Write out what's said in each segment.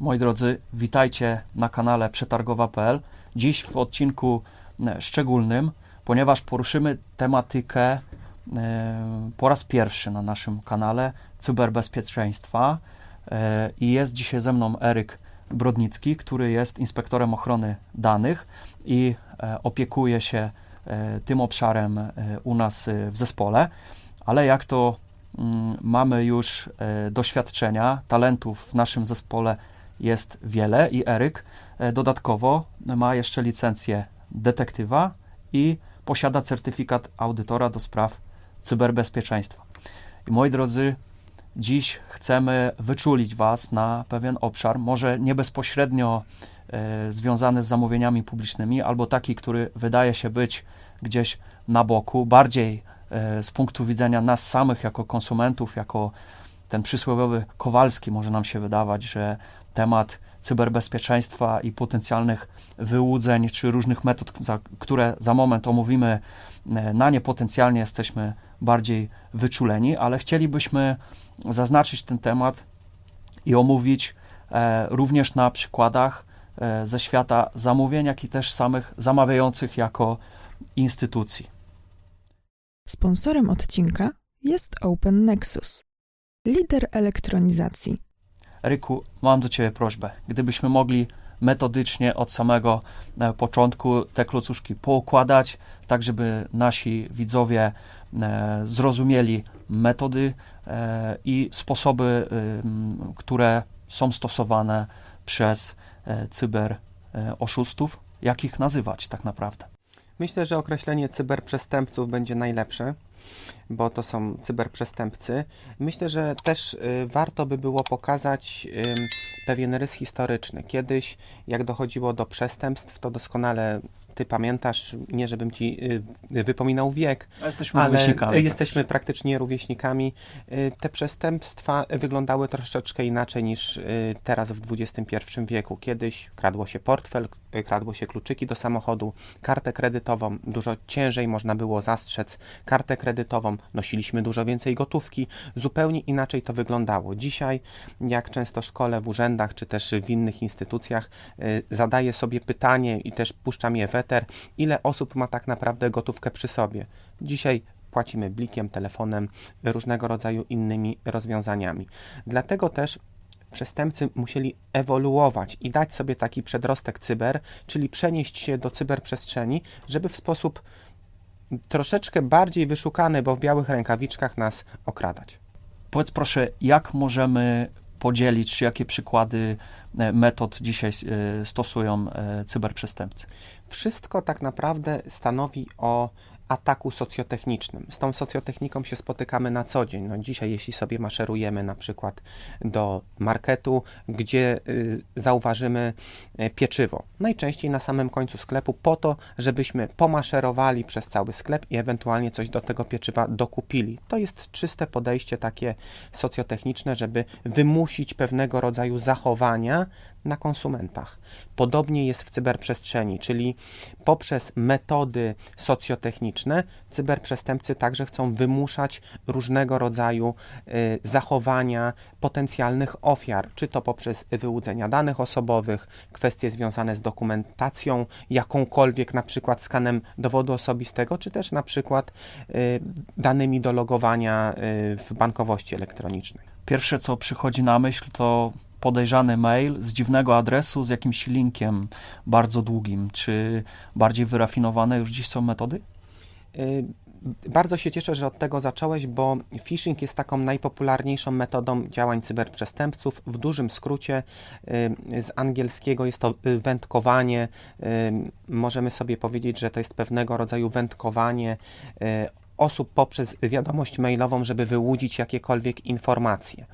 Moi drodzy, witajcie na kanale przetargowa.pl. Dziś w odcinku e, szczególnym, ponieważ poruszymy tematykę e, po raz pierwszy na naszym kanale cyberbezpieczeństwa e, i jest dzisiaj ze mną Eryk Brodnicki, który jest inspektorem ochrony danych i opiekuje się tym obszarem u nas w zespole, ale jak to mm, mamy już doświadczenia, talentów w naszym zespole jest wiele i Eryk e, dodatkowo ma jeszcze licencję detektywa i posiada certyfikat audytora do spraw cyberbezpieczeństwa. I moi drodzy, dziś chcemy wyczulić Was na pewien obszar, może nie bezpośrednio e, związany z zamówieniami publicznymi, albo taki, który wydaje się być gdzieś na boku, bardziej e, z punktu widzenia nas samych jako konsumentów, jako ten przysłowiowy Kowalski może nam się wydawać, że temat cyberbezpieczeństwa i potencjalnych wyłudzeń czy różnych metod, które za moment omówimy, e, na nie potencjalnie jesteśmy bardziej wyczuleni, ale chcielibyśmy zaznaczyć ten temat i omówić e, również na przykładach e, ze świata zamówień, jak i też samych zamawiających jako instytucji. Sponsorem odcinka jest Open Nexus, lider elektronizacji Ryku, mam do Ciebie prośbę. Gdybyśmy mogli metodycznie od samego e, początku te klocuszki poukładać, tak żeby nasi widzowie e, zrozumieli metody e, i sposoby, które są stosowane przez cyber oszustów, jak ich nazywać tak naprawdę. Myślę, że określenie cyberprzestępców będzie najlepsze bo to są cyberprzestępcy. Myślę, że też y, warto by było pokazać pewien rys historyczny. Kiedyś, jak dochodziło do przestępstw, to doskonale ty pamiętasz, nie żebym ci y, wypominał wiek, jesteśmy ale rówieśnikami. jesteśmy praktycznie rówieśnikami. Y, te przestępstwa wyglądały troszeczkę inaczej niż teraz w XXI wieku. Kiedyś kradło się portfel, kradło się kluczyki do samochodu, kartę kredytową, dużo ciężej można było zastrzec kartę kredytową, nosiliśmy dużo więcej gotówki, zupełnie inaczej to wyglądało. Dzisiaj, jak często szkole w urzędach, czy też w innych instytucjach, zadaję sobie pytanie i też puszczam je w ile osób ma tak naprawdę gotówkę przy sobie. Dzisiaj płacimy blikiem, telefonem, różnego rodzaju innymi rozwiązaniami. Dlatego też przestępcy musieli ewoluować i dać sobie taki przedrostek cyber, czyli przenieść się do cyberprzestrzeni, żeby w sposób troszeczkę bardziej wyszukany, bo w białych rękawiczkach nas okradać. Powiedz proszę, jak możemy podzielić, czy jakie przykłady e, metod dzisiaj e, stosują e, cyberprzestępcy? Wszystko tak naprawdę stanowi o ataku socjotechnicznym. Z tą socjotechniką się spotykamy na co dzień. No dzisiaj, jeśli sobie maszerujemy na przykład do marketu, gdzie y, zauważymy y, pieczywo, najczęściej na samym końcu sklepu, po to, żebyśmy pomaszerowali przez cały sklep i ewentualnie coś do tego pieczywa dokupili. To jest czyste podejście takie socjotechniczne, żeby wymusić pewnego rodzaju zachowania na konsumentach. Podobnie jest w cyberprzestrzeni, czyli poprzez metody socjotechniczne cyberprzestępcy także chcą wymuszać różnego rodzaju y, zachowania potencjalnych ofiar, czy to poprzez wyłudzenia danych osobowych, kwestie związane z dokumentacją, jakąkolwiek na przykład skanem dowodu osobistego, czy też na przykład y, danymi do logowania y, w bankowości elektronicznej. Pierwsze, co przychodzi na myśl, to podejrzany mail z dziwnego adresu z jakimś linkiem bardzo długim. Czy bardziej wyrafinowane już dziś są metody? Y, bardzo się cieszę, że od tego zacząłeś, bo phishing jest taką najpopularniejszą metodą działań cyberprzestępców. W dużym skrócie y, z angielskiego jest to y, wędkowanie. Możemy sobie powiedzieć, że to jest pewnego rodzaju wędkowanie osób poprzez wiadomość mailową, żeby wyłudzić jakiekolwiek informacje.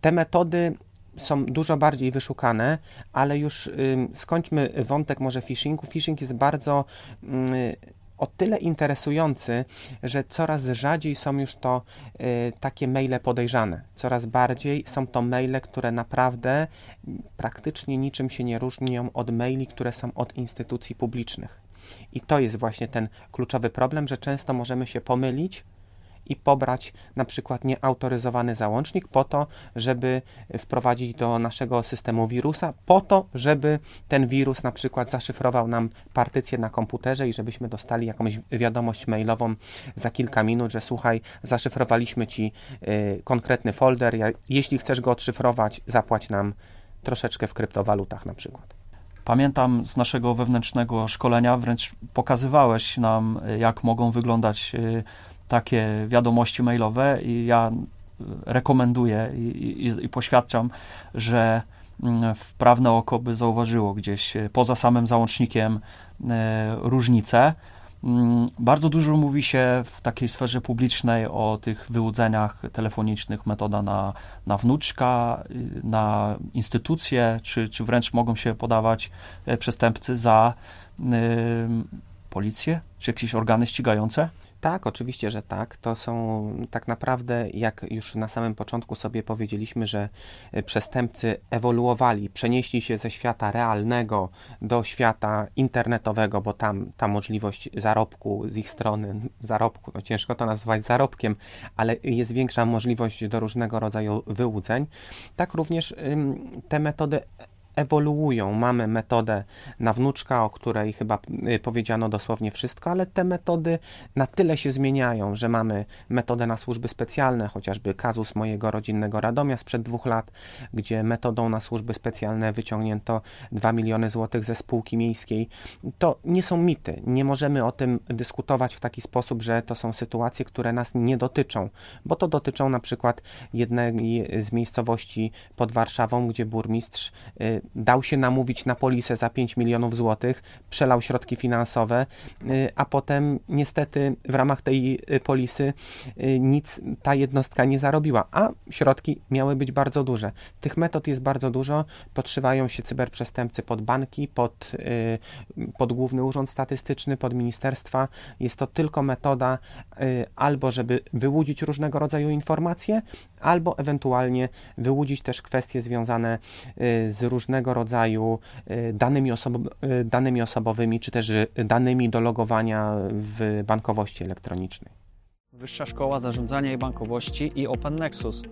Te metody są dużo bardziej wyszukane, ale już skończmy wątek może phishingu. Phishing jest bardzo y, o tyle interesujący, że coraz rzadziej są już to y, takie maile podejrzane. Coraz bardziej są to maile, które naprawdę praktycznie niczym się nie różnią od maili, które są od instytucji publicznych. I to jest właśnie ten kluczowy problem, że często możemy się pomylić i pobrać na przykład nieautoryzowany załącznik po to, żeby wprowadzić do naszego systemu wirusa, po to, żeby ten wirus na przykład zaszyfrował nam partycję na komputerze i żebyśmy dostali jakąś wiadomość mailową za kilka minut, że słuchaj, zaszyfrowaliśmy ci y, konkretny folder, ja, jeśli chcesz go odszyfrować, zapłać nam troszeczkę w kryptowalutach na przykład. Pamiętam z naszego wewnętrznego szkolenia, wręcz pokazywałeś nam, jak mogą wyglądać y, takie wiadomości mailowe, i ja rekomenduję i, i, i poświadczam, że mm, wprawne oko by zauważyło gdzieś y, poza samym załącznikiem y, różnice. Mm, bardzo dużo mówi się w takiej sferze publicznej o tych wyłudzeniach telefonicznych, metoda na, na wnuczka, y, na instytucje, czy, czy wręcz mogą się podawać e, przestępcy za y, policję, czy jakieś organy ścigające? Tak, oczywiście, że tak. To są tak naprawdę, jak już na samym początku sobie powiedzieliśmy, że e, przestępcy ewoluowali, przenieśli się ze świata realnego do świata internetowego, bo tam ta możliwość zarobku z ich strony, zarobku, no ciężko to nazwać zarobkiem, ale jest większa możliwość do różnego rodzaju wyłudzeń. Tak również te metody ewoluują. Mamy metodę na wnuczka, o której chyba y, powiedziano dosłownie wszystko, ale te metody na tyle się zmieniają, że mamy metodę na służby specjalne, chociażby kazus mojego rodzinnego Radomia sprzed dwóch lat, gdzie metodą na służby specjalne wyciągnięto 2 miliony złotych ze spółki miejskiej. To nie są mity. Nie możemy o tym dyskutować w taki sposób, że to są sytuacje, które nas nie dotyczą, bo to dotyczą na przykład jednej z miejscowości pod Warszawą, gdzie burmistrz y, dał się namówić na polisę za 5 milionów złotych, przelał środki finansowe, y, a potem niestety w ramach tej y, polisy y, nic ta jednostka nie zarobiła, a środki miały być bardzo duże. Tych metod jest bardzo dużo, podszywają się cyberprzestępcy pod banki, pod, pod Główny Urząd Statystyczny, pod ministerstwa. Jest to tylko metoda albo, żeby wyłudzić różnego rodzaju informacje, albo ewentualnie wyłudzić też kwestie związane z różnego rodzaju y, danymi, osobo y, danymi osobowymi, czy też y, danymi do logowania w bankowości elektronicznej. Wyższa Szkoła Zarządzania i Bankowości i Open Nexus.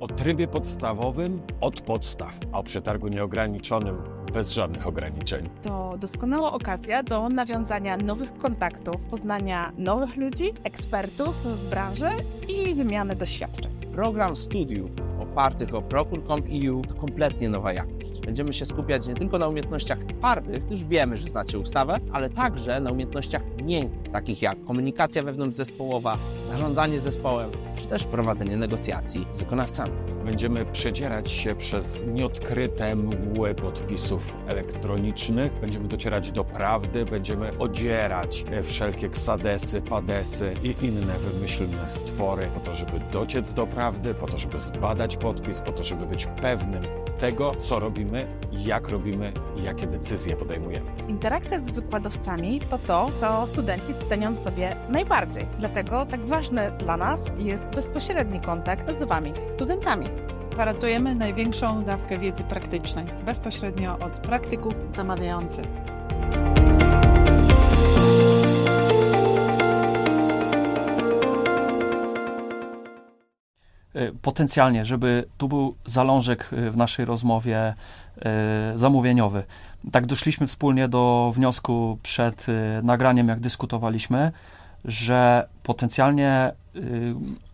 O trybie podstawowym od podstaw, a o przetargu nieograniczonym bez żadnych ograniczeń. To doskonała okazja do nawiązania nowych kontaktów, poznania nowych ludzi, ekspertów w branży i wymiany doświadczeń. Program studiów opartych o Procure.com.eu to kompletnie nowa jakość. Będziemy się skupiać nie tylko na umiejętnościach twardych, już wiemy, że znacie ustawę, ale także na umiejętnościach miękkich, takich jak komunikacja wewnątrzzespołowa, zarządzanie zespołem, też prowadzenie negocjacji z wykonawcami. Będziemy przedzierać się przez nieodkryte mgły podpisów elektronicznych, będziemy docierać do prawdy, będziemy odzierać wszelkie ksadesy, padesy i inne wymyślne stwory po to, żeby dociec do prawdy, po to, żeby zbadać podpis, po to, żeby być pewnym tego, co robimy, jak robimy i jakie decyzje podejmujemy. Interakcja z wykładowcami to to, co studenci cenią sobie najbardziej. Dlatego tak ważny dla nas jest bezpośredni kontakt z Wami, studentami. Gwarantujemy największą dawkę wiedzy praktycznej, bezpośrednio od praktyków zamawiających. Potencjalnie, żeby tu był zalążek y, w naszej rozmowie y, zamówieniowy. Tak doszliśmy wspólnie do wniosku przed nagraniem, jak dyskutowaliśmy, że potencjalnie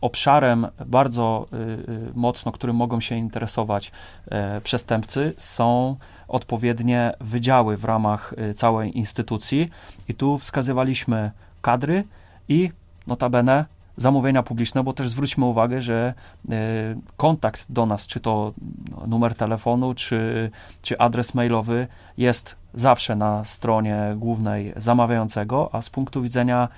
obszarem bardzo mocno, którym mogą się interesować przestępcy, są odpowiednie wydziały w ramach całej instytucji. I tu wskazywaliśmy kadry i notabene zamówienia publiczne, bo też zwróćmy uwagę, że e, kontakt do nas, czy to numer telefonu, czy, czy adres mailowy jest zawsze na stronie głównej zamawiającego, a z punktu widzenia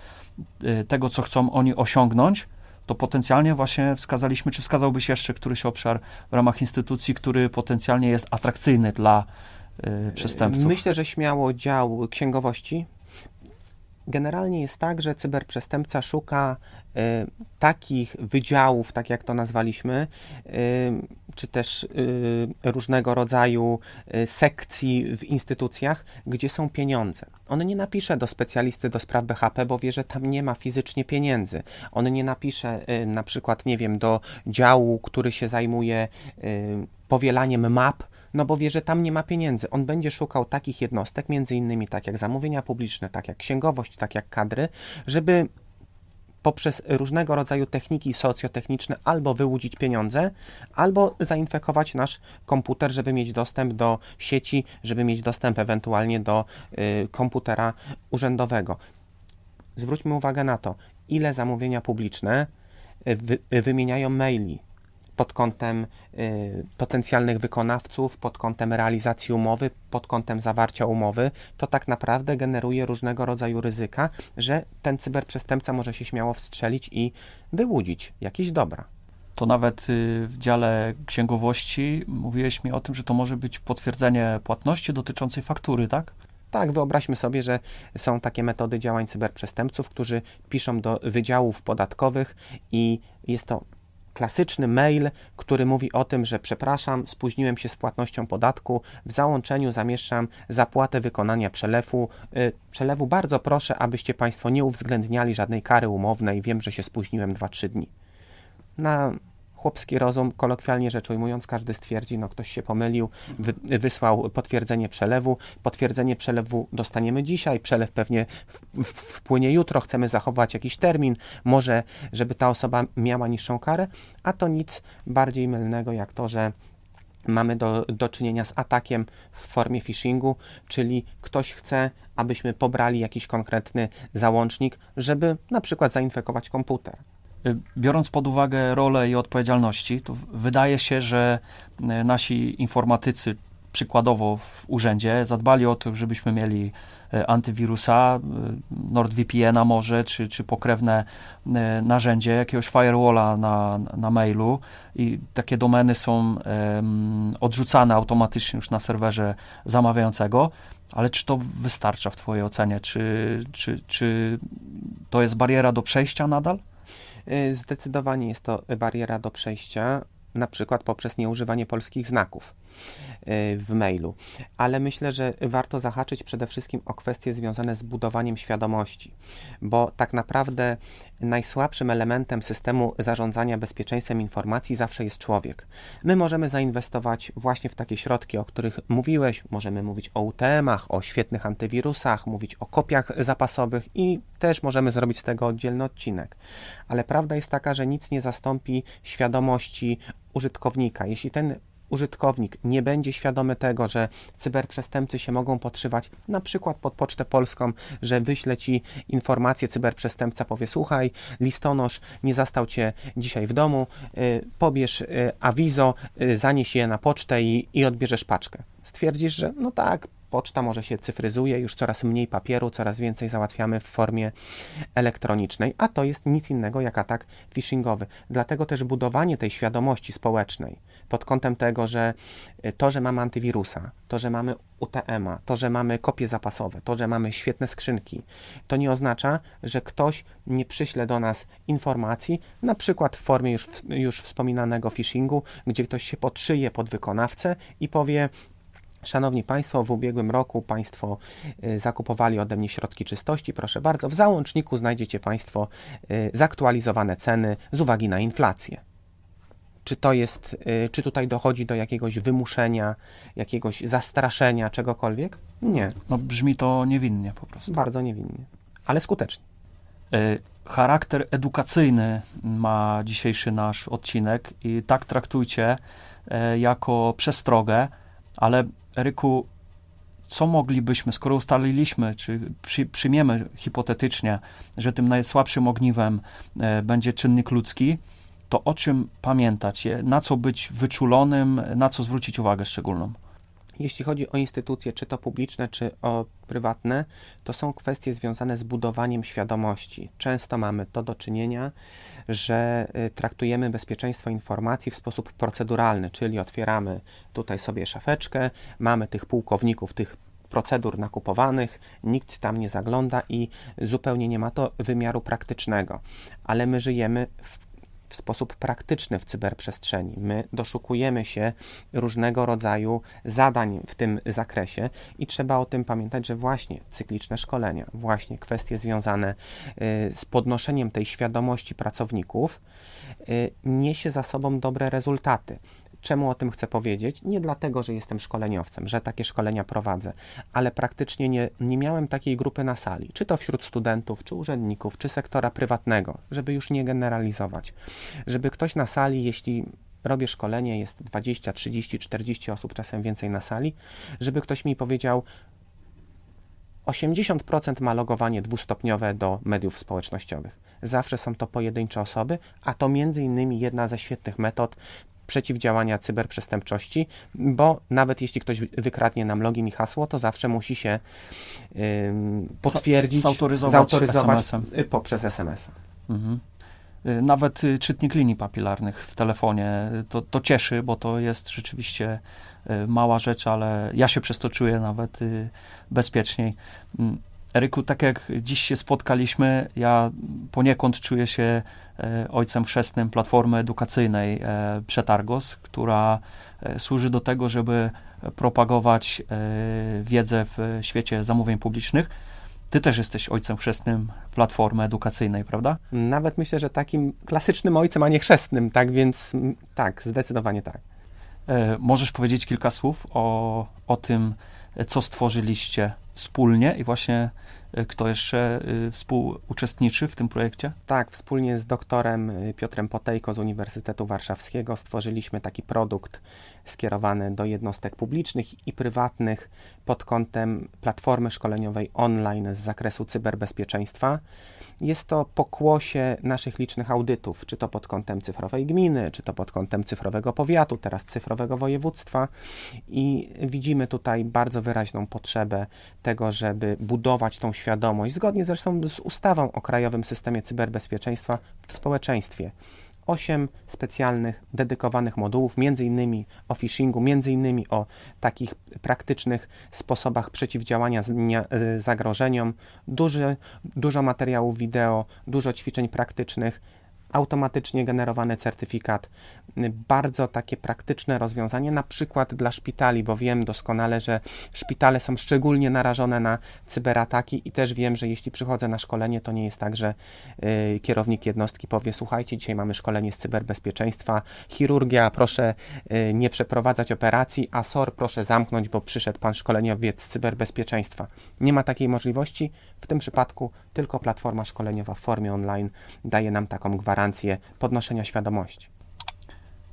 e, tego, co chcą oni osiągnąć, to potencjalnie właśnie wskazaliśmy, czy wskazałbyś jeszcze któryś obszar w ramach instytucji, który potencjalnie jest atrakcyjny dla e, przestępców? Myślę, że śmiało dział księgowości, generalnie jest tak, że cyberprzestępca szuka y, takich wydziałów, tak jak to nazwaliśmy, y, czy też y, różnego rodzaju y, sekcji w instytucjach, gdzie są pieniądze. On nie napisze do specjalisty do spraw BHP, bo wie, że tam nie ma fizycznie pieniędzy. On nie napisze y, na przykład, nie wiem, do działu, który się zajmuje y, powielaniem map, no bo wie, że tam nie ma pieniędzy. On będzie szukał takich jednostek, między innymi tak jak zamówienia publiczne, tak jak księgowość, tak jak kadry, żeby poprzez różnego rodzaju techniki socjotechniczne albo wyłudzić pieniądze, albo zainfekować nasz komputer, żeby mieć dostęp do sieci, żeby mieć dostęp ewentualnie do y, komputera urzędowego. Zwróćmy uwagę na to, ile zamówienia publiczne y, wy, y, wymieniają maili pod kątem y, potencjalnych wykonawców, pod kątem realizacji umowy, pod kątem zawarcia umowy, to tak naprawdę generuje różnego rodzaju ryzyka, że ten cyberprzestępca może się śmiało wstrzelić i wyłudzić jakieś dobra. To nawet y, w dziale księgowości mówiłeś mi o tym, że to może być potwierdzenie płatności dotyczącej faktury, tak? Tak, wyobraźmy sobie, że są takie metody działań cyberprzestępców, którzy piszą do wydziałów podatkowych i jest to klasyczny mail, który mówi o tym, że przepraszam, spóźniłem się z płatnością podatku, w załączeniu zamieszczam zapłatę wykonania przelewu. Y, przelewu bardzo proszę, abyście Państwo nie uwzględniali żadnej kary umownej, wiem, że się spóźniłem 2-3 dni. Na chłopski rozum, kolokwialnie rzecz ujmując, każdy stwierdzi, no ktoś się pomylił, wy, wysłał potwierdzenie przelewu, potwierdzenie przelewu dostaniemy dzisiaj, przelew pewnie w, w, wpłynie jutro, chcemy zachować jakiś termin, może żeby ta osoba miała niższą karę, a to nic bardziej mylnego jak to, że mamy do, do czynienia z atakiem w formie phishingu, czyli ktoś chce, abyśmy pobrali jakiś konkretny załącznik, żeby na przykład zainfekować komputer. Biorąc pod uwagę rolę i odpowiedzialności, to wydaje się, że y, nasi informatycy, przykładowo w urzędzie, zadbali o to, żebyśmy mieli y, antywirusa, NordVPN-a może, czy, czy pokrewne narzędzie, jakiegoś firewalla na, na mailu i takie domeny są odrzucane automatycznie już na serwerze zamawiającego. Ale czy to wystarcza w Twojej ocenie? Czy, czy, czy to jest bariera do przejścia nadal? Y, zdecydowanie jest to bariera do przejścia, na przykład poprzez nieużywanie polskich znaków w mailu. Ale myślę, że warto zahaczyć przede wszystkim o kwestie związane z budowaniem świadomości, bo tak naprawdę najsłabszym elementem systemu zarządzania bezpieczeństwem informacji zawsze jest człowiek. My możemy zainwestować właśnie w takie środki, o których mówiłeś, możemy mówić o UTM-ach, o świetnych antywirusach, mówić o kopiach zapasowych i też możemy zrobić z tego oddzielny odcinek. Ale prawda jest taka, że nic nie zastąpi świadomości użytkownika. Jeśli ten użytkownik nie będzie świadomy tego, że cyberprzestępcy się mogą podszywać na przykład pod Pocztę Polską, że wyśle ci informację, cyberprzestępca powie, słuchaj, listonosz nie zastał cię dzisiaj w domu, y, pobierz y, awizo, y, zanieś je na pocztę i, i odbierzesz paczkę. Stwierdzisz, że no tak, poczta może się cyfryzuje, już coraz mniej papieru, coraz więcej załatwiamy w formie elektronicznej, a to jest nic innego jak atak phishingowy. Dlatego też budowanie tej świadomości społecznej pod kątem tego, że y, to, że mamy antywirusa, to, że mamy UTM-a, to, że mamy kopie zapasowe, to, że mamy świetne skrzynki, to nie oznacza, że ktoś nie przyśle do nas informacji, na przykład w formie już, już wspominanego phishingu, gdzie ktoś się podszyje pod wykonawcę i powie, Szanowni Państwo, w ubiegłym roku Państwo y, zakupowali ode mnie środki czystości. Proszę bardzo, w załączniku znajdziecie Państwo y, zaktualizowane ceny z uwagi na inflację. Czy to jest, y, czy tutaj dochodzi do jakiegoś wymuszenia, jakiegoś zastraszenia, czegokolwiek? Nie. No brzmi to niewinnie po prostu. Bardzo niewinnie, ale skutecznie. Charakter edukacyjny ma dzisiejszy nasz odcinek i tak traktujcie jako przestrogę, ale Eryku, co moglibyśmy, skoro ustaliliśmy, czy przy, przyjmiemy hipotetycznie, że tym najsłabszym ogniwem e, będzie czynnik ludzki, to o czym pamiętać, na co być wyczulonym, na co zwrócić uwagę szczególną? Jeśli chodzi o instytucje, czy to publiczne, czy o prywatne, to są kwestie związane z budowaniem świadomości. Często mamy to do czynienia, że y, traktujemy bezpieczeństwo informacji w sposób proceduralny, czyli otwieramy tutaj sobie szafeczkę, mamy tych pułkowników, tych procedur nakupowanych, nikt tam nie zagląda i zupełnie nie ma to wymiaru praktycznego. Ale my żyjemy w w sposób praktyczny w cyberprzestrzeni. My doszukujemy się różnego rodzaju zadań w tym zakresie i trzeba o tym pamiętać, że właśnie cykliczne szkolenia, właśnie kwestie związane y, z podnoszeniem tej świadomości pracowników y, niesie za sobą dobre rezultaty. Czemu o tym chcę powiedzieć? Nie dlatego, że jestem szkoleniowcem, że takie szkolenia prowadzę, ale praktycznie nie, nie miałem takiej grupy na sali, czy to wśród studentów, czy urzędników, czy sektora prywatnego, żeby już nie generalizować. Żeby ktoś na sali, jeśli robię szkolenie, jest 20, 30, 40 osób, czasem więcej na sali, żeby ktoś mi powiedział, 80% ma logowanie dwustopniowe do mediów społecznościowych. Zawsze są to pojedyncze osoby, a to między innymi jedna ze świetnych metod przeciwdziałania cyberprzestępczości, bo nawet jeśli ktoś wykradnie nam login i hasło, to zawsze musi się potwierdzić, zautoryzować, zautoryzować SMS poprzez SMS. Mhm. Y, nawet y, czytnik linii papilarnych w telefonie y, to, to cieszy, bo to jest rzeczywiście mała rzecz, ale ja się przez to czuję nawet bezpieczniej. Eryku, tak jak dziś się spotkaliśmy, ja poniekąd czuję się e, ojcem chrzestnym Platformy Edukacyjnej e, Przetargos, która e, służy do tego, żeby propagować wiedzę w świecie zamówień publicznych. Ty też jesteś ojcem chrzestnym Platformy Edukacyjnej, prawda? Nawet myślę, że takim klasycznym ojcem, a nie chrzestnym, tak więc tak, zdecydowanie tak. Możesz powiedzieć kilka słów o, o tym, co stworzyliście wspólnie i właśnie kto jeszcze e, współuczestniczy w tym projekcie? Tak, wspólnie z doktorem e, Piotrem Potejko z Uniwersytetu Warszawskiego stworzyliśmy taki produkt skierowany do jednostek publicznych i prywatnych pod kątem platformy szkoleniowej online z zakresu cyberbezpieczeństwa. Jest to pokłosie naszych licznych audytów, czy to pod kątem cyfrowej gminy, czy to pod kątem cyfrowego powiatu, teraz cyfrowego województwa i widzimy tutaj bardzo wyraźną potrzebę tego, żeby budować tą świadomość, zgodnie zresztą z ustawą o Krajowym Systemie Cyberbezpieczeństwa w społeczeństwie. Osiem specjalnych, dedykowanych modułów, innymi o phishingu, innymi o takich praktycznych sposobach przeciwdziałania e, zagrożeniom, duży, dużo materiałów wideo, dużo ćwiczeń praktycznych, automatycznie generowany certyfikat. Bardzo takie praktyczne rozwiązanie, na przykład dla szpitali, bo wiem doskonale, że szpitale są szczególnie narażone na cyberataki i też wiem, że jeśli przychodzę na szkolenie, to nie jest tak, że y, kierownik jednostki powie: Słuchajcie, dzisiaj mamy szkolenie z cyberbezpieczeństwa, chirurgia, proszę y, nie przeprowadzać operacji, a SOR proszę zamknąć, bo przyszedł pan szkoleniowiec z cyberbezpieczeństwa. Nie ma takiej możliwości. W tym przypadku tylko platforma szkoleniowa w formie online daje nam taką gwarancję podnoszenia świadomości.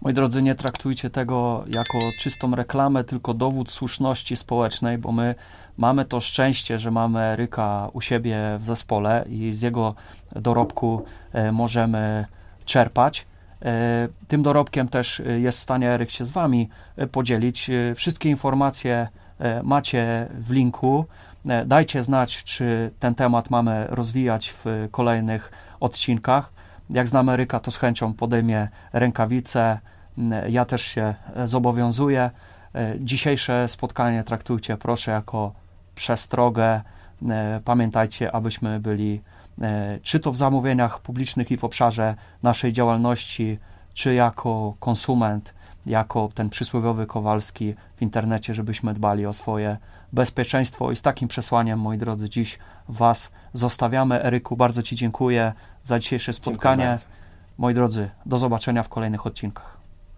Moi drodzy, nie traktujcie tego jako czystą reklamę, tylko dowód słuszności społecznej, bo my mamy to szczęście, że mamy Eryka u siebie w zespole i z jego dorobku e, możemy czerpać. E, tym dorobkiem też jest w stanie Eryk się z Wami e, podzielić. Wszystkie informacje macie w linku. E, dajcie znać, czy ten temat mamy rozwijać w kolejnych odcinkach. Jak z Ameryka, to z chęcią podejmie rękawice. Ja też się zobowiązuję. E, dzisiejsze spotkanie traktujcie proszę jako przestrogę. E, pamiętajcie, abyśmy byli czy to w zamówieniach publicznych i w obszarze naszej działalności, czy jako konsument, jako ten przysłowiowy Kowalski w internecie, żebyśmy dbali o swoje bezpieczeństwo. I z takim przesłaniem, moi drodzy, dziś Was zostawiamy. Eryku, bardzo Ci dziękuję za dzisiejsze spotkanie. Moi drodzy, do zobaczenia w kolejnych odcinkach.